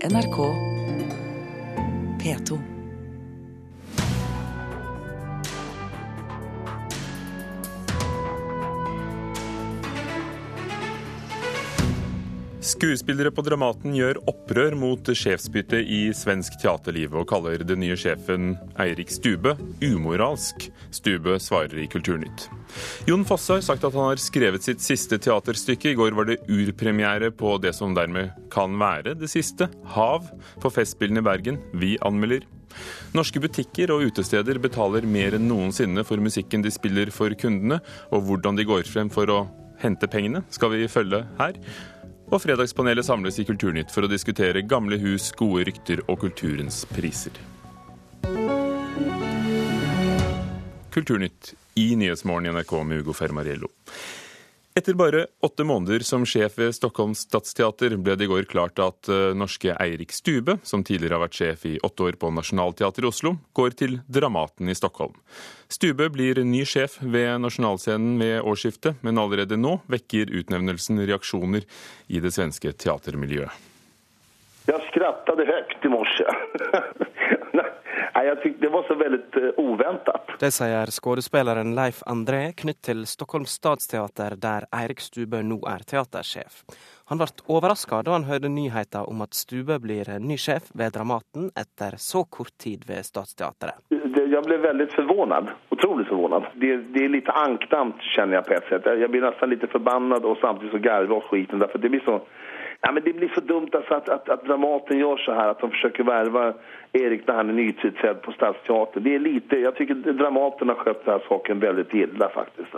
NRK P2. Skuespillere på Dramaten gjør opprør mot sjefsbytte i svensk teaterliv og kaller den nye sjefen Eirik Stube umoralsk. Stube svarer i Kulturnytt. Jon Fosse har sagt at han har skrevet sitt siste teaterstykke. I går var det urpremiere på det som dermed kan være det siste, Hav, på Festspillene i Bergen. Vi anmelder. Norske butikker og utesteder betaler mer enn noensinne for musikken de spiller for kundene, og hvordan de går frem for å hente pengene, skal vi følge her. Og Fredagspanelet samles i Kulturnytt for å diskutere gamle hus, gode rykter og kulturens priser. Kulturnytt i Nyhetsmorgen i NRK med Ugo Fermariello. Etter bare åtte måneder som sjef ved Stockholms stadsteater ble det i går klart at uh, norske Eirik Stube, som tidligere har vært sjef i åtte år på Nationaltheatret i Oslo, går til Dramaten i Stockholm. Stube blir ny sjef ved Nasjonalscenen ved årsskiftet, men allerede nå vekker utnevnelsen reaksjoner i det svenske teatermiljøet. Jeg skrattet høyt i morse. Jeg det var så veldig eh, uventet. Det sier skuespilleren Leif André knytt til Stockholms stadsteater, der Eirik Stube nå er teatersjef. Han ble overraska da han hørte nyheten om at Stube blir ny sjef ved Dramaten etter så kort tid ved Stadsteatret. Jeg ble veldig forvirret. Utrolig forvirret. Det, det, er litt ankdamt, kjenner jeg på et sett. Jeg blir nesten litt forbannet og samtidig så garver åt skiten. Det blir så Ja, men det blir så dumt alltså att, att, att Dramaten gjør så her, at de försöker värva Erik när han är nytillträdd på Stadsteatern. Det är lite, jag tycker Dramaten har skött den här saken väldigt illa faktiskt.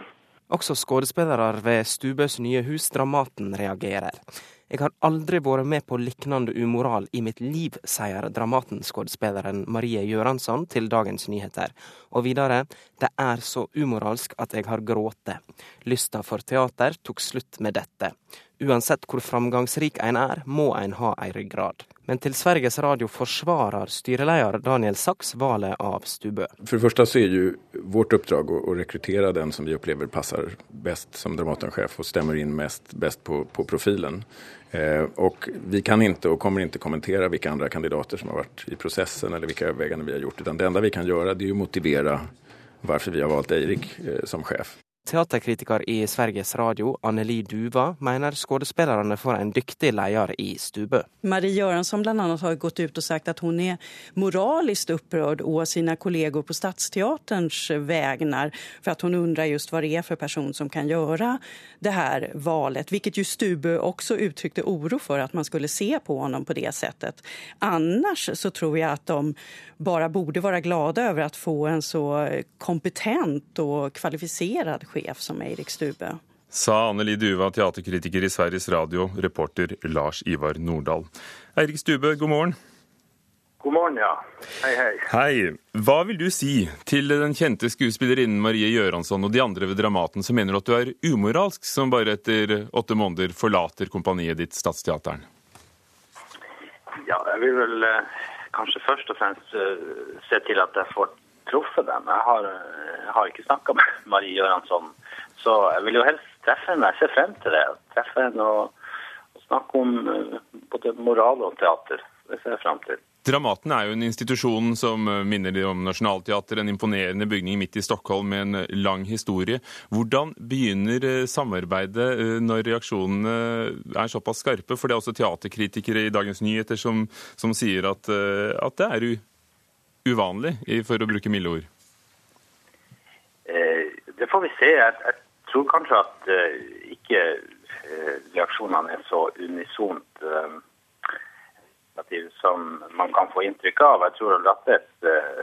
Også skuespillere ved Stubøs nye hus Dramaten reagerer. Jeg har aldri vært med på lignende umoral i mitt liv, sier Dramaten-skuespilleren Marie Gjøransson til Dagens Nyheter. Og videre, det er så umoralsk at jeg har grått. Lysta for teater tok slutt med dette. Uansett hvor framgangsrik en er, må en ha ei ryggrad. Men til Sveriges Radio forsvarer styreleder Daniel Sachs valget av Stubø. For det første så er jo vårt oppdrag å, rekruttere den som vi opplever passer best som Dramaten-sjef og stemmer inn mest best på, på profilen. Eh, og vi kan ikke og kommer ikke kommentere hvilke andre kandidater som har vært i processen eller hvilke överväganden vi har gjort. Det enda vi kan gjøre, det er å motivera hvorfor vi har valt Eirik eh, som sjef. Teaterkritiker i Sveriges Radio, Anneli Duva, mener skuespillerne får en dyktig leder i Stubø. Marie Göransson annet har gått ut og sagt at hun er moralisk opprørt over sine kolleger på Stadsteaterns vegner, for at hun undrer just hva det er for person som kan gjøre det her valget. Hvilket jo Stubø også uttrykte oro for, at man skulle se på ham på det settet. Annars så tror jeg at de bare borde være glade over å få en så kompetent og kvalifisert sjef som Eirik Stube. Sa Anneli Duva, teaterkritiker i Sveriges Radio, reporter Lars Ivar Nordahl. Eirik Stube, god morgen. God morgen, ja. Hei, hei. Hei. Hva vil du si til den kjente skuespillerinnen Marie Gjøransson og de andre ved Dramaten som mener at du er umoralsk som bare etter åtte måneder forlater kompaniet ditt, Statsteateren? Ja, jeg vil vel eh, kanskje først og fremst eh, se til at jeg får truffet dem. Jeg har, jeg har ikke snakka med Marie Göransson, så jeg vil jo helst treffe henne. Jeg ser frem til det. Treffe henne og, og snakke om uh, både moral og teater. Det ser jeg frem til. Dramaten er jo en institusjon som eh, minner om Nationaltheatret, en imponerende bygning midt i Stockholm med en lang historie. Hvordan begynner eh, samarbeidet når reaksjonene er såpass skarpe? For det er også teaterkritikere i Dagens Nyheter som, som sier at, at det er uvanlig, for å bruke milde ord? Eh, det får vi se. Jeg, tror kanskje at uh, ikke uh, reaksjonene er så unisont som man kan få inntrykk av. Jeg tror at det er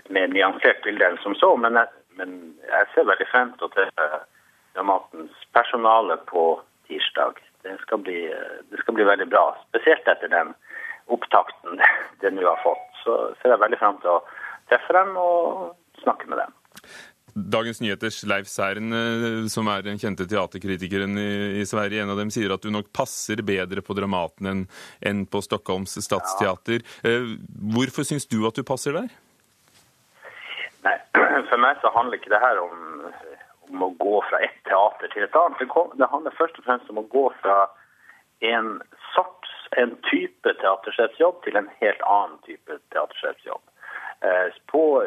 et mer nyansert bilde enn som så. Men jeg, men jeg ser veldig frem til å treffe Dramatens personale på tirsdag. Det skal, bli, det skal bli veldig bra, spesielt etter den opptakten det nå har fått så ser jeg veldig fram til å treffe dem og snakke med dem. Dagens Nyheters Leif Særen, eh, som er den kjente teaterkritikeren i, Sverige, en av dem sier at du nok passer bedre på Dramaten enn, på Stockholms stadsteater. Eh, hvorfor syns du at du passer der? Nei, For meg så handler ikke det her om, om å gå fra ett teater til et annet. Det handler først og fremst om å gå fra en sorts en type teatersjefsjobb til en helt annen type teatersjefsjobb. Eh, på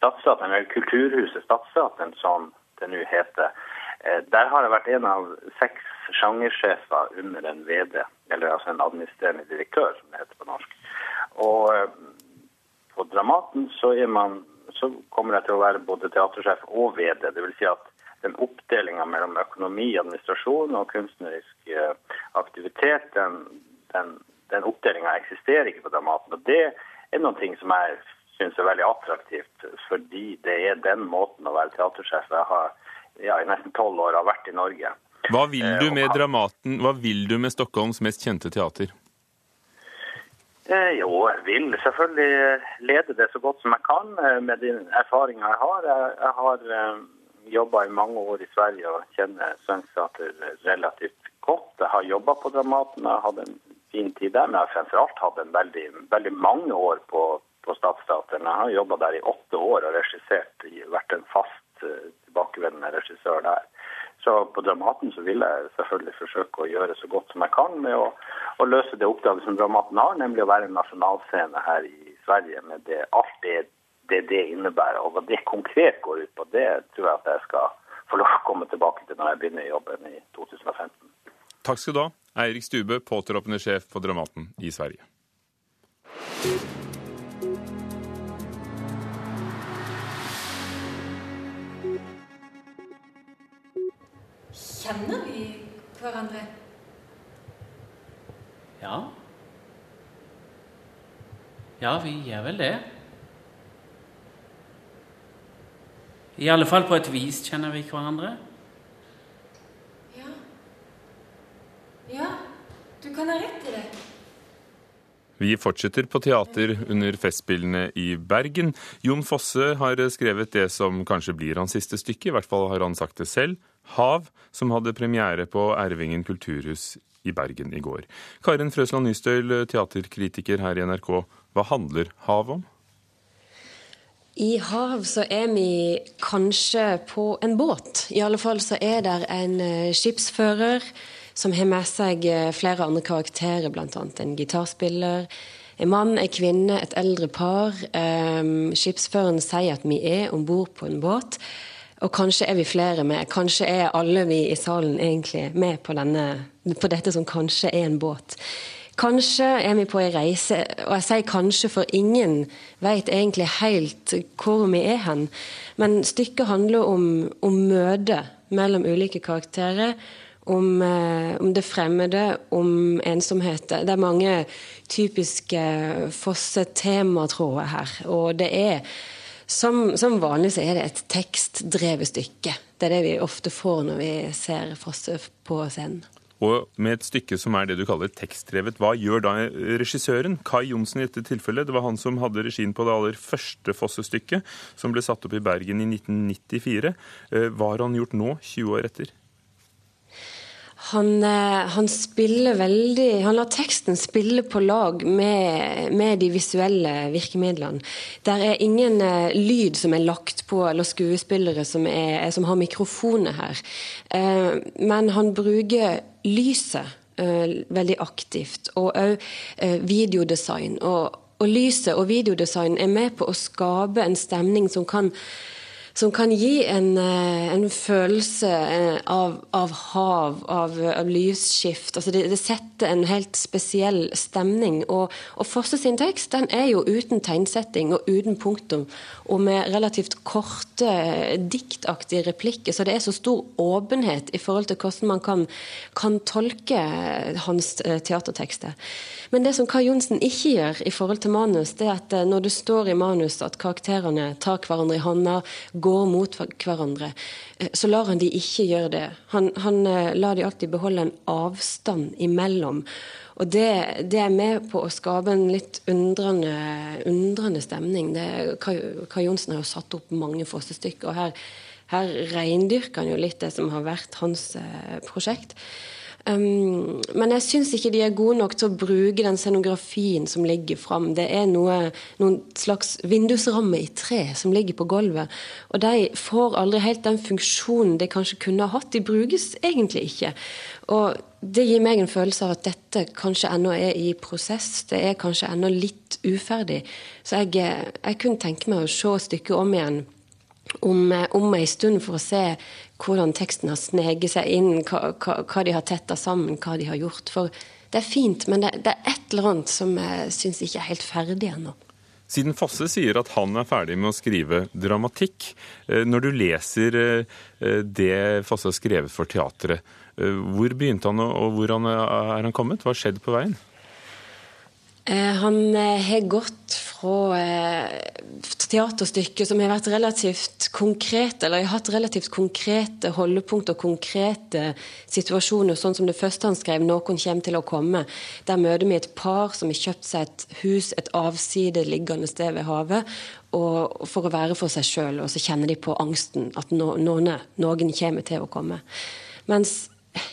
eller Kulturhuset Stadsteateren, som det nå heter, eh, der har jeg vært en av seks sjangersjefer under en VD, eller altså en administrerende direktør, som det heter på norsk. Og eh, på Dramaten så, man, så kommer jeg til å være både teatersjef og VD. Det vil si at den oppdelinga mellom økonomi, administrasjon og kunstnerisk aktivitet, den, den, den oppdelinga eksisterer ikke på Dramaten. Og det er noen ting som jeg syns er veldig attraktivt, fordi det er den måten å være teatersjef jeg har ja, i nesten tolv år har vært i Norge. Hva vil du med eh, Dramaten, hva vil du med Stockholms mest kjente teater? Eh, jo, jeg vil selvfølgelig lede det så godt som jeg kan eh, med de erfaringene jeg har. Jeg, jeg har eh, jobba i mange år i Sverige og kjenner svensk teater relativt godt. Jeg har jobba på Dramaten, jeg hadde en fin tid der, men jeg har fremfor alt hatt en veldig, veldig mange år på, på Statsteateren. Jeg har jobba der i åtte år og regissert, vært en fast uh, tilbakevendende regissør der. Så på Dramaten så vil jeg selvfølgelig forsøke å gjøre så godt som jeg kan med å, å løse det oppdraget som Dramaten har, nemlig å være en nasjonalscene her i Sverige med det, alt det det det innebærer. Og hva det konkret går ut på, det tror jeg at jeg skal få lov å komme tilbake til når jeg begynner jobben i 2015. Takk skal du ha, Eirik Stube, påtroppende sjef på Dramaten i Sverige. Kjenner vi hverandre? Ja. Ja, vi gjør vel det. I alle fall på et vis kjenner vi hverandre. Ja. Ja, du kan ha rett i det. Vi fortsetter på teater under Festspillene i Bergen. Jon Fosse har skrevet det som kanskje blir hans siste stykke, i hvert fall har han sagt det selv. 'Hav', som hadde premiere på Ervingen kulturhus i Bergen i går. Karin Frøsland Nystøyl, teaterkritiker her i NRK. Hva handler 'Hav' om? I hav så er vi kanskje på en båt. I alle fall så er det en eh, skipsfører som har med seg eh, flere andre karakterer, bl.a. en gitarspiller, en mann, en kvinne, et eldre par. Um, skipsføreren sier at vi er om bord på en båt. Og kanskje er vi flere med. Kanskje er alle vi i salen egentlig med på, denne, på dette som kanskje er en båt. Kanskje er vi på ei reise, og jeg sier kanskje, for ingen vet egentlig helt hvor vi er hen. Men stykket handler om, om møte mellom ulike karakterer. Om, eh, om, det fremmede, om ensomhet. Det er mange typiske Fosse-tematråder her. Og det er som, som, vanlig så er det et tekstdrevet stykke. Det er det vi ofte får når vi ser Fosse på scenen. Og med et stykke som er det du kaller tekstdrevet, hva gjør da regissøren? Kai Johnsen i dette tilfellet. Det var han som hadde regien på det aller første Fosse-stykket, som ble satt opp i Bergen i 1994. Eh, hva har han gjort nå, 20 år etter? Han, eh, han, spiller veldig Han lar teksten spille på lag med, med de visuelle virkemidlene. Der er ingen uh, lyd som er lagt på, eller skuespillere som, er, som har mikrofoner her. Uh, men han bruker lyset veldig aktivt, og òg videodesign. Og, og lyset og videodesign er med på å skape en stemning som kan som kan gi en, eh, en følelse eh, av, av hav, av, av lysskift. Altså det, det, setter en helt spesiell stemning. Og, og Fosse sin tekst den er jo uten tegnsetting og uten punktum, og med relativt korte, diktaktige replikker. Så det er så stor åpenhet i forhold til hvordan man kan, kan tolke hans eh, teatertekster. Men det som Kai Johnsen ikke gjør i forhold til manus, det er at når det står i manus at karakterene tar hverandre i hånda, går mot hverandre, eh, så lar han de ikke gjøre det. Han, han eh, lar de alltid beholde en avstand imellom. Og det, det, er med på å skape en litt undrende, undrende stemning. Det, Kai, Johnsen har jo satt opp mange fossestykker, og her, her reindyrker han jo litt det som har vært hans eh, prosjekt. Um, men jeg syns ikke de er gode nok til å bruke den scenografien som ligger fram. Det er noe, noen slags vindusramme i tre som ligger på gulvet. Og de får aldri helt den funksjonen de kanskje kunne ha hatt. De brukes egentlig ikke. Og det gir meg en følelse av at dette kanskje ennå er i prosess. Det er kanskje ennå litt uferdig. Så jeg, jeg kunne tenke meg å se stykket om igjen om, om ei stund for å se hvordan teksten har sneget seg inn, hva, hva, de har tetta sammen, hva de har gjort. For det er fint, men det, det er et eller annet som jeg syns ikke er helt ferdig ennå. Siden Fosse sier at han er ferdig med å skrive dramatikk, eh, når du leser eh, det Fosse har skrevet for teatret, eh, hvor begynte han og hvor er han kommet? Hva har skjedd på veien? Han har gått fra teaterstykker som har vært relativt konkrete, eller har hatt relativt konkrete holdepunkt og konkrete situasjoner, sånn som det første han skrev, 'Noen kommer til å komme'. Der møter vi et par som har kjøpt seg et hus et avside liggende sted ved havet, og for å være for seg sjøl, og så kjenner de på angsten at noen, noen kommer til å komme. Mens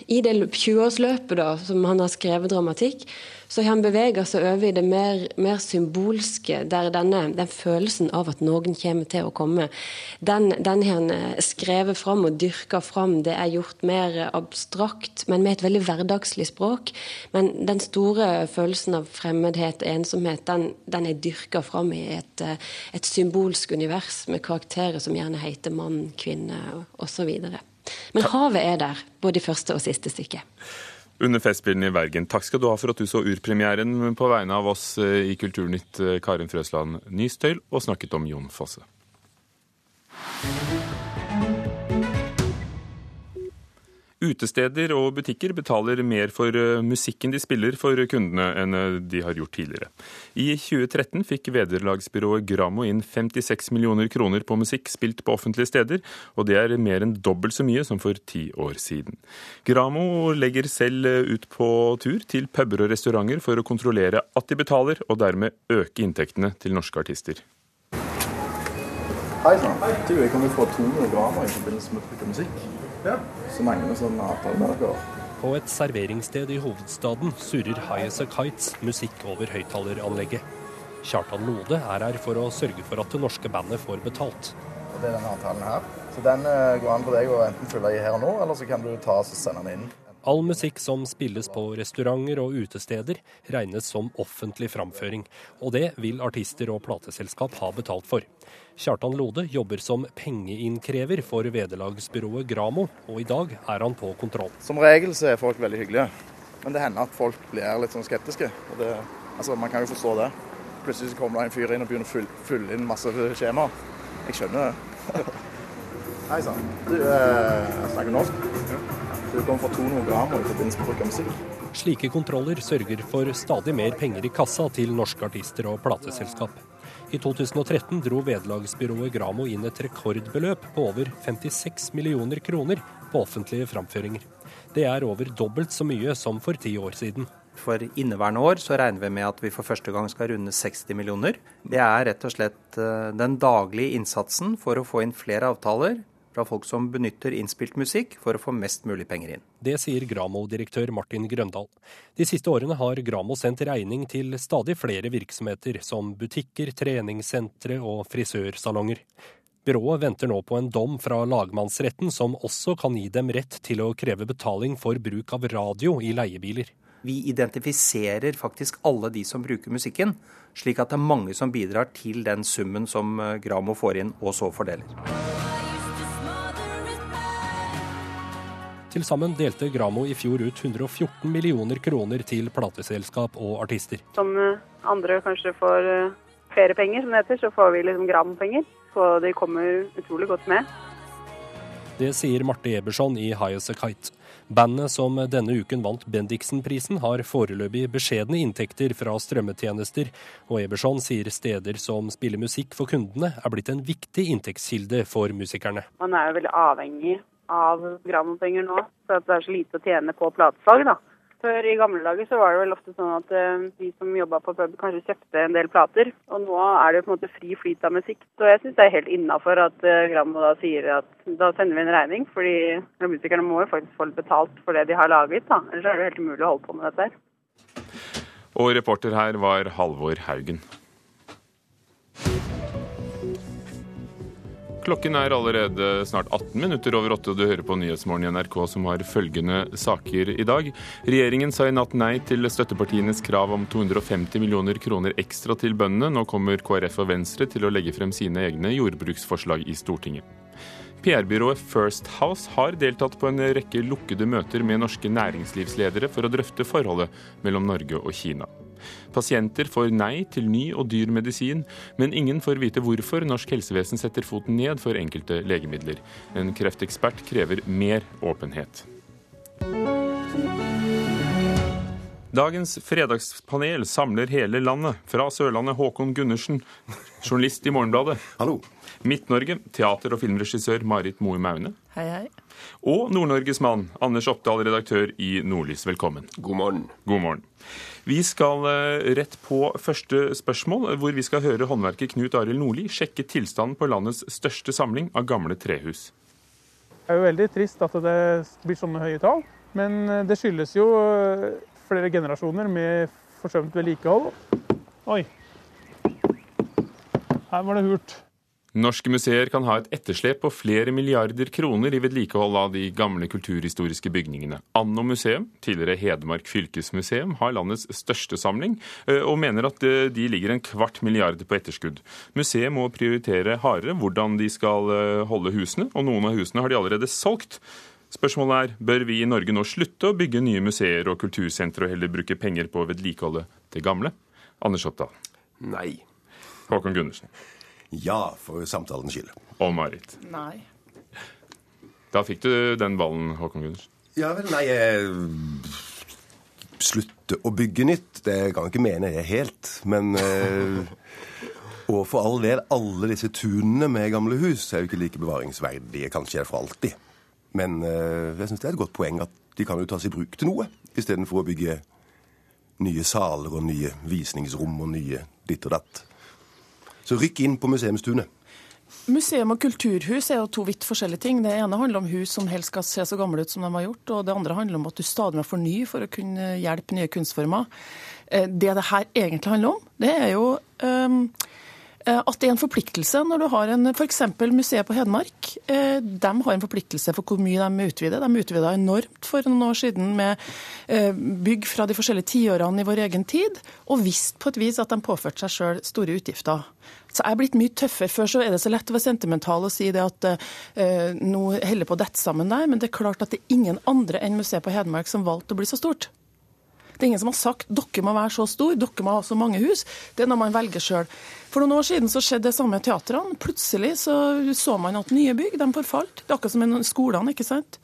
i det 20-årsløpet som han har skrevet dramatikk, så han beveger seg over i det mer, mer symbolske, der denne, den følelsen av at noen kommer til å komme, den, den har han eh, skrevet fram og dyrka fram. Det er gjort mer abstrakt, men med et veldig hverdagslig språk. Men den store følelsen av fremmedhet, ensomhet, den, den er dyrka fram i et, eh, et symbolsk univers med karakterer som gjerne heter mann, kvinne osv. Men havet er der, både i første og siste stykke. Under Festspillene i Bergen, takk skal du ha for at du så urpremieren på vegne av oss eh, i Kulturnytt, eh, Karin Frøsland Nystøyl, og snakket om Jon Fosse. Utesteder og butikker betaler mer for eh, musikken de spiller for kundene enn eh, de har gjort tidligere. I 2013 fikk vederlagsbyrået Gramo inn 56 millioner kroner på musikk spilt på offentlige steder, og det er mer enn dobbelt så mye som for ti år siden. Gramo legger selv eh, ut på tur til puber og restauranter for å kontrollere at de betaler, og dermed øke inntektene til norske artister. Hei sann. Du, jeg kommer fra 200 Gramo i forbindelse med musikk. Ja. Så mange sånne avtaler med dere. På et serveringssted i hovedstaden surrer Highas a Kites musikk over høyttaleranlegget. Kjartan Lode er her for å sørge for at det norske bandet får betalt. Og Det er denne avtalen her. Så Den eh, går an for deg å enten fylle i her og nå, eller så kan du ta og sende den inn. All musikk som spilles på restauranter og utesteder, regnes som offentlig framføring. Og det vil artister og plateselskap ha betalt for. Kjartan Lode jobber som pengeinnkrever for vederlagsbyrået Gramo, og i dag er han på kontroll. Som regel så er folk veldig hyggelige, men det hender at folk blir litt sånn skeptiske. Det, altså, man kan jo forstå det. Plutselig kommer det en fyr inn og begynner å fylle inn masse skjemaer. Jeg skjønner det. Hei sann. Du eh, snakker norsk? Du kommer fra 200 gram i forbindelse med bruk av musikk. Slike kontroller sørger for stadig mer penger i kassa til norske artister og plateselskap. I 2013 dro vederlagsbyrået Gramo inn et rekordbeløp på over 56 millioner kroner på offentlige framføringer. Det er over dobbelt så mye som for ti år siden. For inneværende år så regner vi med at vi for første gang skal runde 60 millioner. Det er rett og slett eh, den daglige innsatsen for å få inn flere avtaler, fra folk som benytter innspilt musikk for å få mest mulig penger inn. Det sier Gramo-direktør Martin Grøndal. De siste årene har Gramo sendt regning til stadig flere virksomheter, som butikker, treningssentre og frisørsalonger. Byrået venter nå på en dom fra lagmannsretten som også kan gi dem rett til å kreve betaling for bruk av radio i leiebiler. Vi identifiserer faktisk alle de som bruker musikken, slik at det er mange som bidrar til den summen som Gramo får inn og så fordeler. Til sammen delte Gramo i fjor ut 114 millioner kroner til plateselskap og artister. Som eh, andre kanskje får eh, feriepenger, som det heter, så får vi liksom Gram-penger. Så de kommer utrolig godt med. Det sier Marte Eberson i High As A Kite. Bandet som denne uken vant Bendiksen-prisen, har foreløpig beskjedne inntekter fra strømmetjenester, og Eberson sier steder som spiller musikk for kundene, er blitt en viktig inntektskilde for musikerne. Man er jo veldig avhengig av grammopenger nå. Så det er så lite å tjene på platesalg, da. Før i gamle dager så var det vel ofte sånn at uh, de som jobba på pub kanskje kjøpte en del plater. Og nå er det på en måte fri flyt av musikk. Så jeg syns det er helt innafor at uh, Gramo da sier at da sender vi en regning. Fordi musikerne må jo faktisk få litt betalt for det de har laget. da. Ellers er det helt umulig å holde på med dette her. Og reporter her var Halvor Haugen. Klokken er allerede snart 18 minutter over åtte, og du hører på Nyhetsmorgen i NRK som har følgende saker i dag. Regjeringen sa i natt nei til støttepartienes krav om 250 millioner kroner ekstra til bøndene. Nå kommer KrF og Venstre til å legge frem sine egne jordbruksforslag i Stortinget. PR-byrået First House har deltatt på en rekke lukkede møter med norske næringslivsledere for å drøfte forholdet mellom Norge og Kina. Pasienter får nei til ny og dyr medisin, men ingen får vite hvorfor norsk helsevesen setter foten ned for enkelte legemidler. En kreftekspert krever mer åpenhet. Dagens fredagspanel samler hele landet. Fra Sørlandet Håkon Gundersen, journalist i Morgenbladet. Hallo. Midt-Norge teater- og filmregissør Marit Moe Maune. Hei, hei. Og Nord-Norges mann Anders Oppdal, redaktør i Nordlys. Velkommen. God morgen. God morgen. Vi skal eh, rett på første spørsmål, hvor vi skal høre håndverker Knut Arild Nordli sjekke tilstanden på landets største samling av gamle trehus. Det er jo veldig trist at det blir sånne høye tall, men eh, det skyldes jo eh, flere generasjoner med forsømt vedlikehold. Oi. Her var det hult. Norske museer kan ha et etterslep på flere milliarder kroner i vedlikehold av de gamle kulturhistoriske bygningene. Anno museum, tidligere Hedmark fylkesmuseum, har landets største samling, og mener at de ligger en kvart milliard på etterskudd. Museet må prioritere hardere hvordan de skal holde husene, og noen av husene har de allerede solgt. Spørsmålet er bør vi i Norge nå slutte å bygge nye museer og kultursentre og heller bruke penger på å vedlikeholde det gamle? Anders Oppdal. Nei. Håkon Gundersen. Ja, for samtalens skyld. Og Marit. Nei. Da fikk du den ballen, Håkon Gundersen. Ja vel, nei Slutte å bygge nytt, det kan jeg ikke mene jeg helt. Men eh, Og for all del, alle disse tunene med gamle hus er jo ikke like bevaringsverdige, kanskje for alltid. Men eh, jeg syns det er et godt poeng at de kan jo tas i bruk til noe, istedenfor å bygge nye saler og nye visningsrom og nye ditt og datt. Så rykk inn på museumstunet. Museum og kulturhus er jo to vidt forskjellige ting. Det ene handler om hus som helst skal se så gamle ut som de har gjort, og det andre handler om at du stadig må fornye for å kunne hjelpe nye kunstformer. Det det her egentlig handler om, det er jo um, at det er en forpliktelse når du har en f.eks. museet på Hedmark. De har en forpliktelse for hvor mye de utvider. De utvida enormt for noen år siden med bygg fra de forskjellige tiårene i vår egen tid, og visste på et vis at de påførte seg sjøl store utgifter. Så jeg er blitt mye tøffere. Før så er det så lett å være sentimental og si det at uh, nå holder på å dette sammen der, men det er klart at det er ingen andre enn museet på Hedmark som valgte å bli så stort. Det er ingen som har sagt dere må være så stor, dere må ha så mange hus. Det er noe man velger sjøl. For noen år siden så skjedde det samme i teatrene. Plutselig så, så man at nye bygg de forfalt. Det er akkurat som i skolene, ikke sant.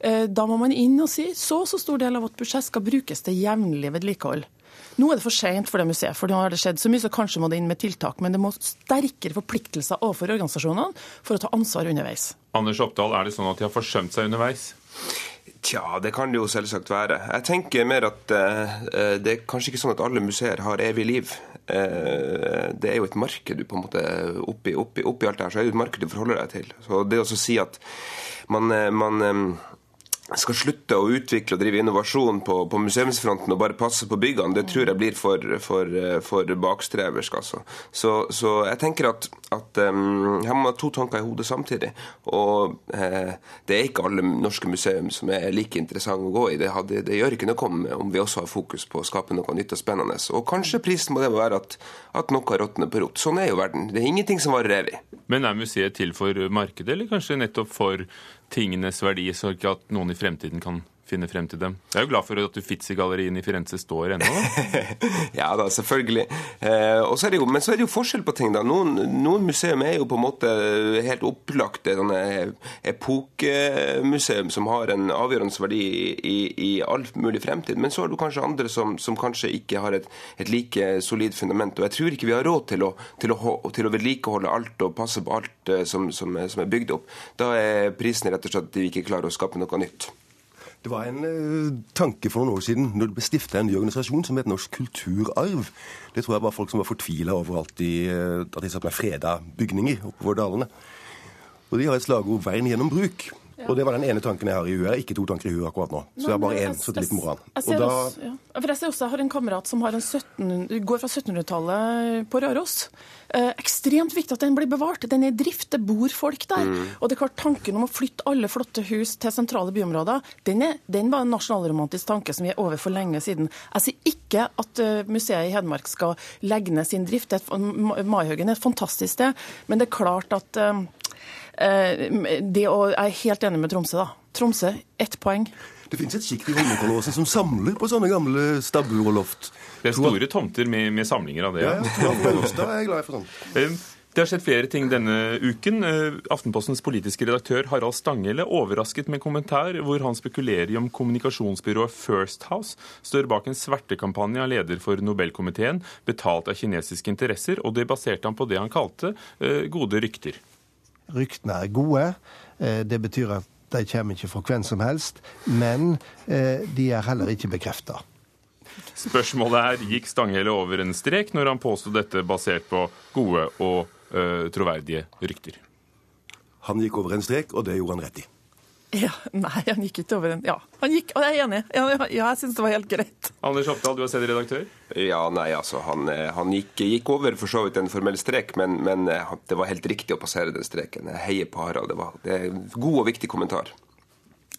Da må man inn og si så og så stor del av vårt budsjett skal brukes til jevnlig vedlikehold. Nå er det for sent for det museet, for nå har det skjedd så mye, så kanskje må det inn med tiltak. Men det må sterkere forpliktelser overfor organisasjonene for å ta ansvar underveis. Anders Oppdal, er det sånn at de har forsømt seg underveis? Tja, det kan det jo selvsagt være. Jeg tenker mer at uh, det er kanskje ikke sånn at alle museer har evig liv. Uh, det er jo et marked du på en måte oppi, oppi, oppi alt det her, så er det et marked du forholder deg til. Så det å si at man, man um, skal slutte å utvikle og drive innovasjon på, på, museumsfronten og bare passe på byggene, det tror jeg blir for, for, for bakstreversk. Altså. Så, så, jeg tenker at, at um, her må man ha to tanker i hodet samtidig. Og eh, det er ikke alle norske museum som er like interessante å gå i. Det, det, det gjør ikke noe om, om vi også har fokus på å skape noe nytt og spennende. Og kanskje prisen må det være at, at noe råtner på rot. Sånn er jo verden. Det er ingenting som varer evig. Men er museet til for markedet, eller kanskje nettopp for tingenes verdi, så ikke at noen i fremtiden kan finne frem til dem. Jeg er jo glad for at Uffizi-galleriene i Firenze står ennå. ja da, selvfølgelig. Eh, jo, men så er det jo forskjell på ting. da. Noen, noen museum er jo på en måte helt opplagte epokemuseum som har en avgjørende verdi i, i all mulig fremtid. Men så har du kanskje andre som, som kanskje ikke har et, et, like solid fundament. Og jeg tror ikke vi har råd til å, til å, til å vedlikeholde alt og passe på alt som, som, som er bygd opp. Da er prisen rett og slett at vi ikke klarer å skape noe nytt. Det var en uh, tanke for noen år siden når det ble stifta en ny organisasjon som het Norsk kulturarv. Det tror jeg var folk som var fortvila over alt de, uh, at de satt med freda bygninger oppover dalene. Og de har et slagord 'Vern gjennom bruk'. Og det var den ene tanken jeg har i huet. Jeg har ikke to tanker i huet akkurat nå. Så jeg har bare én, så det er litt moran. Jeg, ser da... også, ja. For jeg ser også jeg har en kamerat som har en 17, går fra 1700-tallet på Røros. Eh, ekstremt viktig at den blir bevart. Den er i drift, det bor folk der. Mm. Og det er klart tanken om å flytte alle flotte hus til sentrale byområder, den, er, den var en nasjonalromantisk tanke som vi er over for lenge siden. Jeg sier ikke at uh, museet i Hedmark skal legge ned sin drift. Maihaugen er et fantastisk sted, men det er klart at Eh, det å, jeg er helt enig med Tromsø. da. Tromsø, ett poeng. Det finnes et sjikt i Holmenkollåsen som samler på sånne gamle stabbur og loft. Det er store tomter med, med samlinger av det. Ja, ja. Da er jeg glad for sånt. Eh, det har skjedd flere ting denne uken. Eh, Aftenpostens politiske redaktør Harald Stanghelle overrasket med kommentar hvor han spekulerer i om kommunikasjonsbyrået First House står bak en svertekampanje av leder for Nobelkomiteen, betalt av kinesiske interesser, og det baserte han på det han kalte gode rykter. Ryktene er gode. Eh, det betyr at de kommer ikke fra hvem som helst. Men eh, de er heller ikke bekrefta. Spørsmålet er gikk Stanghelle over en strek når han påsto dette basert på gode og uh, troverdige rykter. Han gikk over en strek, og det gjorde han rett i. Ja, Nei, han gikk ikke over en Ja, han gikk, og jeg er enig. Ja, ja jeg syns det var helt greit. Anders Oppdal, du har sett redaktør? Ja, nei, altså, Han, eh, han gikk, gikk, over for så vidt en formell strek, men, men, eh, det var helt riktig å passere den streken. Jeg heier på Harald. Det var det er en god og viktig kommentar.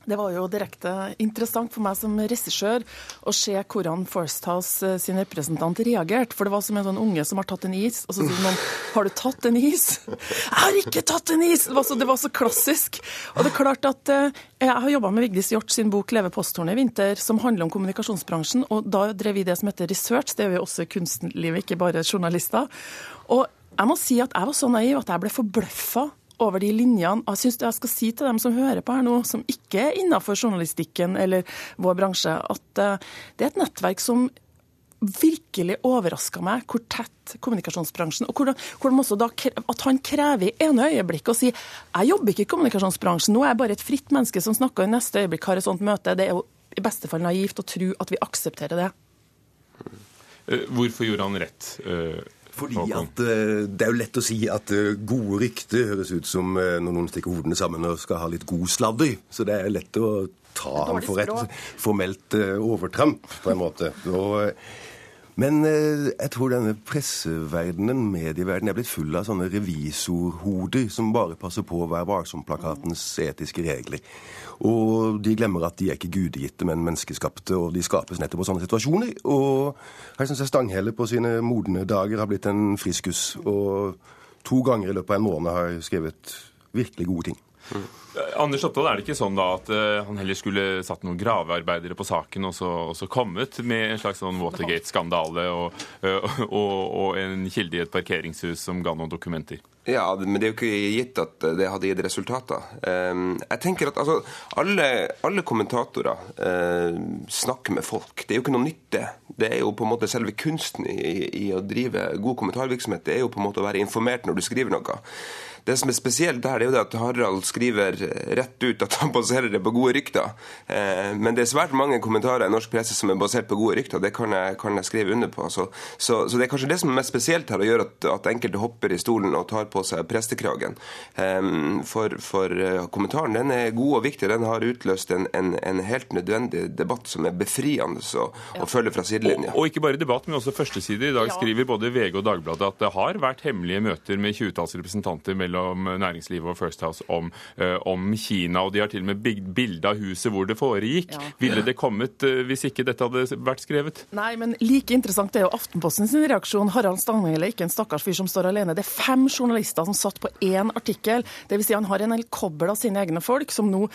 Det var jo direkte interessant for meg som regissør å se hvordan First House eh, sin representant reagerte. For det var som en sånn unge som har tatt en is, og så sier noen 'Har du tatt en is?' 'Jeg har ikke tatt en is!' Det var så, det var så klassisk. Og det er klart at eh, Jeg har jobba med Vigdis Hjort sin bok 'Leve posttårnet' i vinter, som handler om kommunikasjonsbransjen. Og da drev vi det som heter research. Det gjør vi også i kunstlivet, ikke bare journalister. Og jeg må si at jeg var så naiv at jeg ble forbløffa over de linjene. Jeg syns jeg skal si til dem som hører på her nå, som ikke er innenfor journalistikken eller vår bransje, at eh, det er et nettverk som virkelig overraska meg hvor tett kommunikasjonsbransjen og hvordan, hvordan også da, At han krever i ene øyeblikket å si jeg jobber ikke i kommunikasjonsbransjen, nå er jeg bare et fritt menneske som snakker, i neste øyeblikk har et sånt møte. Det er jo i beste fall naivt å tro at vi aksepterer det. Eh, hvorfor gjorde han rett? Eh, fordi at uh, Det er jo lett å si at uh, gode rykter høres ut som uh, når noen stikker hodene sammen og skal ha litt god sladder. Så det er lett å ta ham for et formelt overtramp, på en måte. Og, men jeg tror denne presseverdenen, medieverdenen, er blitt full av sånne revisorhoder som bare passer på å være varsom-plakatens etiske regler. Og de glemmer at de er ikke gudegitte, men menneskeskapte, og de skapes nettopp på sånne situasjoner. Og her syns jeg Stanghelle på sine modne dager har blitt en friskus, og to ganger i løpet av en måned har skrevet virkelig gode ting. Mm. Anders Oppdal, er det ikke sånn da at uh, han heller skulle satt noen gravearbeidere på saken og så, og så kommet med en slags sånn Watergate-skandale og, uh, og, og, en kilde i et parkeringshus som ga noen dokumenter? Ja, men det er jo ikke gitt at det hadde gitt resultater. Um, jeg tenker at altså, alle, alle kommentatorer snakker med folk. Det er jo ikke noe nytt, det. Det er jo på en måte selve kunsten i, i å drive god kommentarvirksomhet. Det er jo på en måte å være informert når du skriver noe. Det som er spesielt der, det er jo det at Harald skriver rett ut at han baserer det på gode rykter. Eh, men det er svært mange kommentarer i norsk presse som er basert på gode rykter. Det kan jeg, kan jeg skrive under på. Så, så, så, det er kanskje det som er mest spesielt her, å gjøre at, at enkelte hopper i stolen og tar på seg prestekragen. Eh, for, for eh, kommentaren den er god og viktig. Den har utløst en, en, en helt nødvendig debatt som er befriende å, ja. å følge fra sidelinja. Og, og, ikke bare debatt, men også førsteside. I dag ja. skriver både VG og Dagbladet at det har vært hemmelige møter med 20-talls representanter mellom mellom næringslivet og First House om, eh, om, Kina. Og de har til og med bilde av huset hvor det foregikk. Ja. Ville det kommet eh, hvis ikke dette hadde vært skrevet? Nei, men like interessant er jo Aftenposten sin reaksjon. Harald Stanghelle er ikke en stakkars fyr som står alene. Det er fem journalister som satt på én artikkel. Dvs. Si han har en hel kobbel av sine egne folk som nå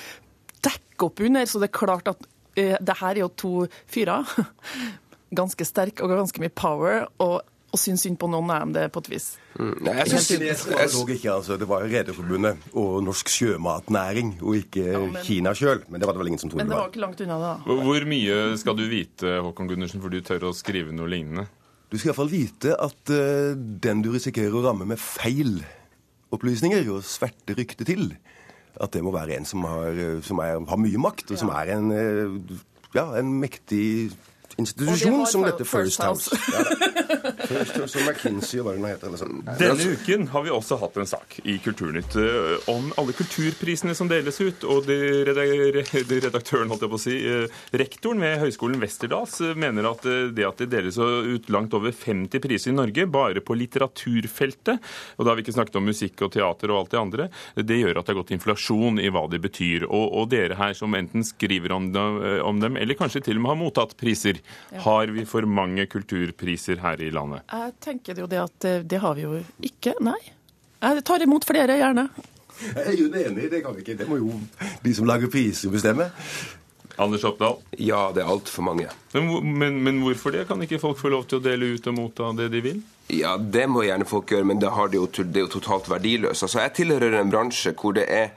dekker opp under. Så det er klart at uh, det her er jo to fyrer. ganske sterk og ganske mye power. og og synes synd på noen av dem, det på et vis. Mm. Nei, jeg synes, jeg var ikke, altså, det var Rederforbundet og Norsk sjømatnæring, og ikke ja, men, Kina sjøl. Men det var det vel ingen som trodde det. Men det var ikke langt unna, da. Hvor mye skal du vite, Håkon Gundersen, for du tør å skrive noe lignende? Du skal iallfall vite at uh, den du risikerer å ramme med feil opplysninger og sverte ryktet til, At det må være en som har, som er, har mye makt, og som er en, eh, ja, en mektig institusjon som dette First House. Ja, Og McKinsey og hva hun heter. Sånn. Denne uken har vi også hatt en sak i Kulturnytt eh, om alle kulturprisene som deles ut. Og de redaktøren, holdt jeg på å si, eh, rektoren ved Høgskolen Westerdals eh, mener at det at det deles ut langt over 50 priser i Norge, bare på litteraturfeltet, og da har vi ikke snakket om musikk og teater og alt det andre, det gjør at det har gått inflasjon i hva de betyr. Og, og dere her som enten skriver om dem, om dem, eller kanskje til og med har mottatt priser, har vi for mange kulturpriser her i landet? Jeg tenker jo det at eh, det har vi jo ikke, nei. Jeg tar imot flere, gjerne. Jeg er jo enig, det kan vi ikke. Det må jo de som lager priser, bestemme. Anders Oppdal? Ja, det er altfor mange. Men, men, men, hvorfor det? Kan ikke folk få lov til å dele ut og motta det de vil? Ja, det må gjerne folk gjøre, men det, de jo, det er jo totalt verdiløst. Altså, jeg tilhører en bransje hvor det er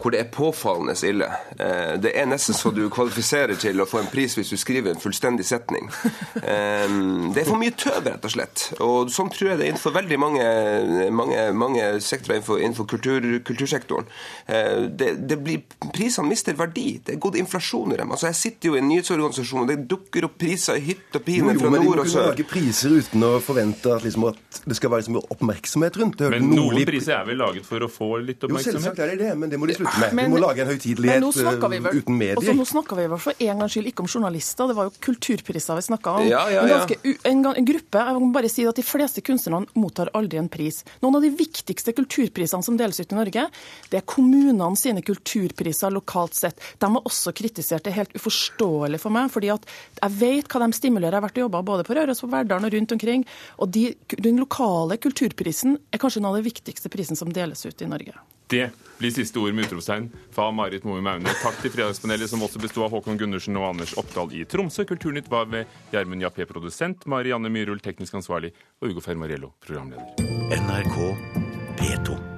hvor det er påfallende ille. Eh, det er nesten så du kvalifiserer til å få en pris hvis du skriver en fullstendig setning. Eh, det er for mye tøv, rett og slett. Og sånn tror jeg det er innenfor veldig mange, mange, mange sektorer innenfor, innenfor kultur, kultursektoren. Eh, det, det blir, prisene mister verdi. Det er gått inflasjon i dem. Altså, jeg sitter jo i en nyhetsorganisasjon, og det dukker opp priser i hytt og pine fra nord og sør. Men de må kunne lage priser uten å forvente at, liksom, at det skal være liksom, oppmerksomhet rundt det. Men noen priser er vel laget for å få litt oppmerksomhet? Jo, selvsagt er det det, men det må de slutte slutte med. Men, vi må lage en høytidelighet uh, uten medier. Og Nå snakka vi for en gangs skyld ikke om journalister, det var jo kulturpriser vi snakka om. Ja, ja, ja. En, ganske, en, en, gruppe, jeg må bare si at De fleste kunstnerne mottar aldri en pris. Noen av de viktigste kulturprisene som deles ut i Norge, det er kommunene sine kulturpriser lokalt sett. De har også kritisert det helt uforståelig for meg, fordi at jeg vet hva de stimulerer. Jeg har vært og jobba både på Røros, på Verdalen og rundt omkring. og de, Den lokale kulturprisen er kanskje en av de viktigste prisene som deles ut i Norge. Det blir siste ord med utropstegn fra Marit Moe Maune. Takk til Fredagspanelet, som også besto av Håkon Gundersen og Anders Oppdal i Tromsø. Kulturnytt var ved Gjermund Jappé, produsent, Marianne Myhrul, teknisk ansvarlig, og Ugo Fermariello, programleder. NRK P2.